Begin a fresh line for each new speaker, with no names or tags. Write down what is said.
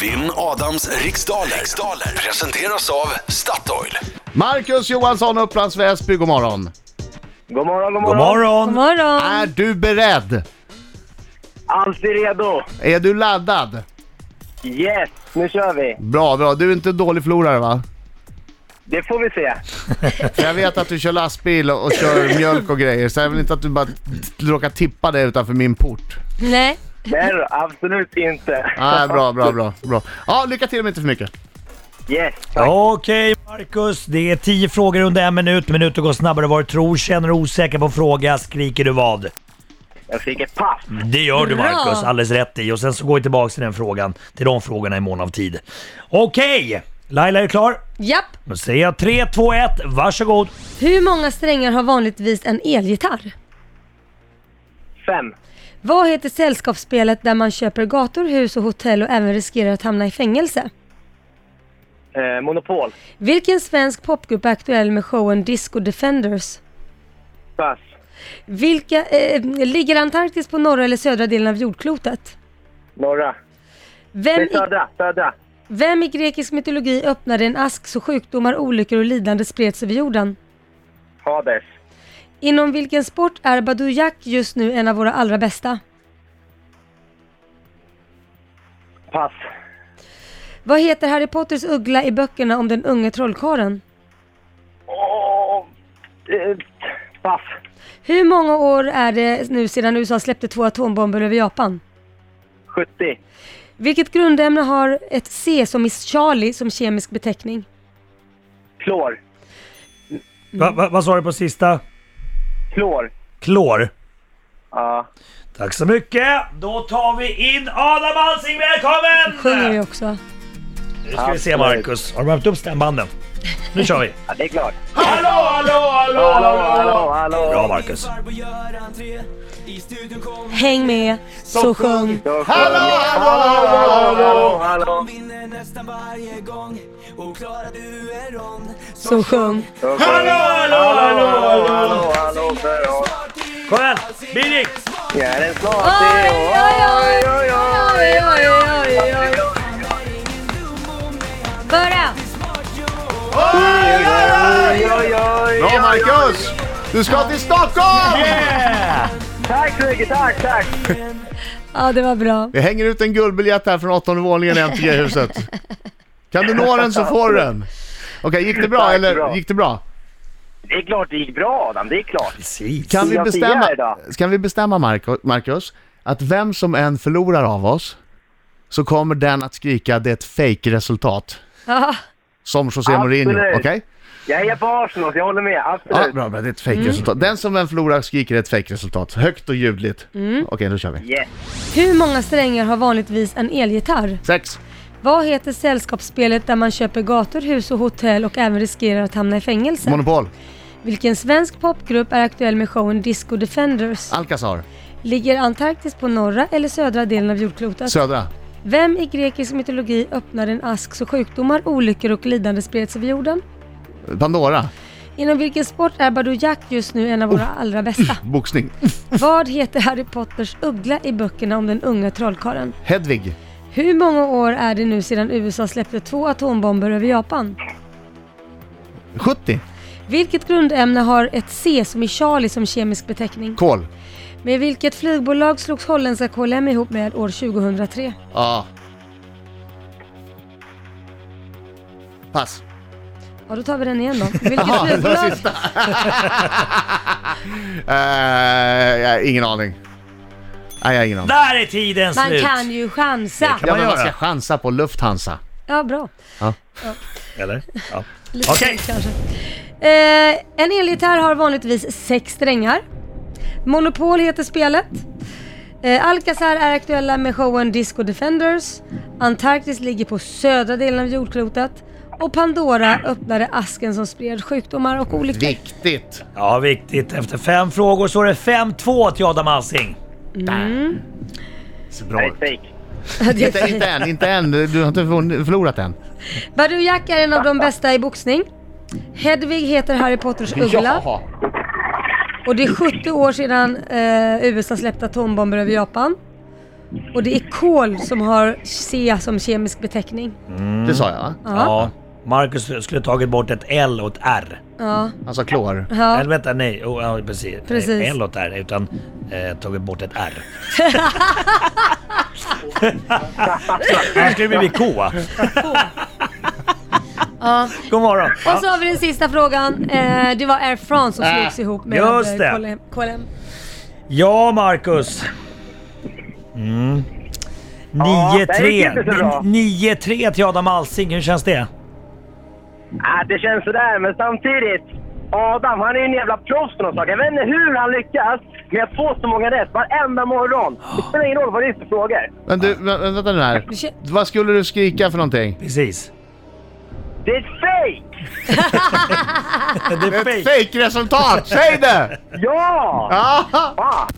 Vinn Adams riksdaler. riksdaler presenteras av Statoil.
Marcus Johansson, Upplands Väsby, god morgon.
God morgon, god
God
morgon.
God
morgon!
morgon!
Är du beredd?
Alltid redo.
Är du laddad?
Yes, nu kör vi.
Bra, bra. Du är inte en dålig förlorare va?
Det får vi se.
För jag vet att du kör lastbil och och kör mjölk och grejer, så jag vill inte att du bara t- råkar tippa dig utanför min port.
Nej,
Nej då, absolut inte.
Ah, bra, bra, bra, bra. Ja, lycka till men inte för mycket.
Yes, tack.
Okej Marcus, det är 10 frågor under en minut. Minuten går snabbare än vad du tror. Känner du osäker på en fråga skriker du vad?
Jag fick ett pass.
Det gör du
Bra.
Marcus, alldeles rätt i. Och sen så går vi tillbaka till den frågan, till de frågorna i mån av tid. Okej! Laila är du klar?
japp.
Då säger jag 3, 2, 1, varsågod.
Hur många strängar har vanligtvis en elgitarr?
Fem.
Vad heter sällskapsspelet där man köper gator, hus och hotell och även riskerar att hamna i fängelse?
Eh, monopol.
Vilken svensk popgrupp är aktuell med showen Disco Defenders?
Pass.
Vilka, eh, ligger Antarktis på norra eller södra delen av jordklotet?
Norra.
Vem i,
södra. Södra.
vem i grekisk mytologi öppnade en ask så sjukdomar, olyckor och lidande spreds över jorden?
Hades.
Inom vilken sport är Badou Jack just nu en av våra allra bästa?
Pass.
Vad heter Harry Potters uggla i böckerna om den unge trollkarlen?
Åh, eh, pass.
Hur många år är det nu sedan USA släppte två atombomber över Japan?
70.
Vilket grundämne har ett C som i Charlie som kemisk beteckning?
Klor.
Va, va, vad sa du på sista?
Klor.
Klor.
Ja.
Tack så mycket! Då tar vi in Adam Alsing, välkommen!
Sjunger vi också.
Nu ska vi se Marcus, har du värmt upp stämbanden? Nu kör vi!
ja, det är klart.
Hallå, hallå, hallå,
Hallå, hallå, hallå.
Bra Marcus!
Häng med, så sjung.
Hallå, hallå,
hallå, hallå.
vinner nästan varje gång och klarar du en rond
Så sjung.
Hallå, hallå, hallå, hallå!
hallå, hallå.
Kom igen! Birgit!
Jag är en snart
Oj, oj, oj,
oj,
oj, oj, oj, oj. Börja!
oj, oj, oj.
Bra Marcus! Du ska till Stockholm!
Yeah!
Tack så mycket, tack, tack.
Ja, det var bra.
Vi hänger ut en guldbiljett här från åttonde våningen i MTG-huset. Kan du nå den så får du den. Okej, gick det bra
Tack,
eller
bra.
gick det bra?
Det är klart det gick bra Adam, det är klart.
Precis.
Kan vi bestämma, kan vi bestämma Marcus, att vem som än förlorar av oss så kommer den att skrika det är ett fake-resultat.
Ja,
Som José Mourinho, okej?
Absolut. Jag hejar på Arsenal, så jag håller med.
Ja,
Absolut.
bra, bra, det är ett fake-resultat. Den som än förlorar skriker ett fake-resultat. Högt och ljudligt. Okej, då kör vi.
Yes.
Hur många strängar har vanligtvis en elgitarr?
Sex.
Vad heter sällskapsspelet där man köper gator, hus och hotell och även riskerar att hamna i fängelse?
Monopol.
Vilken svensk popgrupp är aktuell med showen Disco Defenders?
Alcazar.
Ligger Antarktis på norra eller södra delen av jordklotet?
Södra.
Vem i grekisk mytologi öppnade en ask så sjukdomar, olyckor och lidande spreds över jorden?
Pandora.
Inom vilken sport är Badou Jack just nu en av våra allra bästa?
Boxning.
Vad heter Harry Potters uggla i böckerna om den unga trollkarlen?
Hedvig.
Hur många år är det nu sedan USA släppte två atombomber över Japan?
70.
Vilket grundämne har ett C som i Charlie som kemisk beteckning?
Kol.
Med vilket flygbolag slogs holländska KLM ihop med år 2003?
Ja. Pass.
Ja, då tar vi den igen då. Vilket
var
flygbolag?
Eh, jag har ingen aning. Nej, jag har ingen aning.
Där är tiden
Man
slut!
kan ju chansa.
kan
Ja,
man
men man ska chansa på Lufthansa.
Ja, bra.
Eller? Ja.
Lite
Okej.
svårt kanske. Eh, en elgitarr har vanligtvis sex strängar. Monopol heter spelet. Eh, Alcazar är aktuella med showen Disco Defenders. Antarktis ligger på södra delen av jordklotet. Och Pandora öppnade asken som spred sjukdomar och olyckor.
Viktigt.
ja, viktigt. Efter fem frågor så är det 5-2 till Adam Alsing.
Så
Det
bra.
är fake.
Inte, inte än, inte än. Du har inte förlor- förlorat än.
Badou Jack är en av de bästa i boxning. Hedvig heter Harry Potters uggla.
Jaha.
Och det är 70 år sedan eh, USA släppte atombomber över Japan. Och det är kol som har C som kemisk beteckning.
Det sa jag va?
Ja.
Ja. Marcus skulle tagit bort ett L och ett R.
Ja.
Alltså klor.
ja.
Eller vänta, nej. Oh, ja, precis.
Precis.
L och ett R, utan eh, tagit bort ett R. Annars skulle det bli K.
ja.
God morgon.
Och så har vi den sista frågan. Eh, det var Air France som slogs
Äh,
ihop med
just
eh,
det.
KLM.
Ja, Marcus. Mm.
Ja, det gick inte så bra.
9-3 9-3 till Adam Alsing. Hur känns det?
Ah, det känns sådär, men samtidigt. Adam, han är ju en jävla proffs på något sak. Jag vet inte hur han lyckas med att få så många rätt varenda morgon. Det spelar ingen roll vad det är för frågor.
Men du, vä- vänta nu här. Vad skulle du skrika för någonting?
Precis.
Det är ett fake!
Det är
Ett
fake.
fake-resultat! Säg det!
Ja!
Ja!
Fan!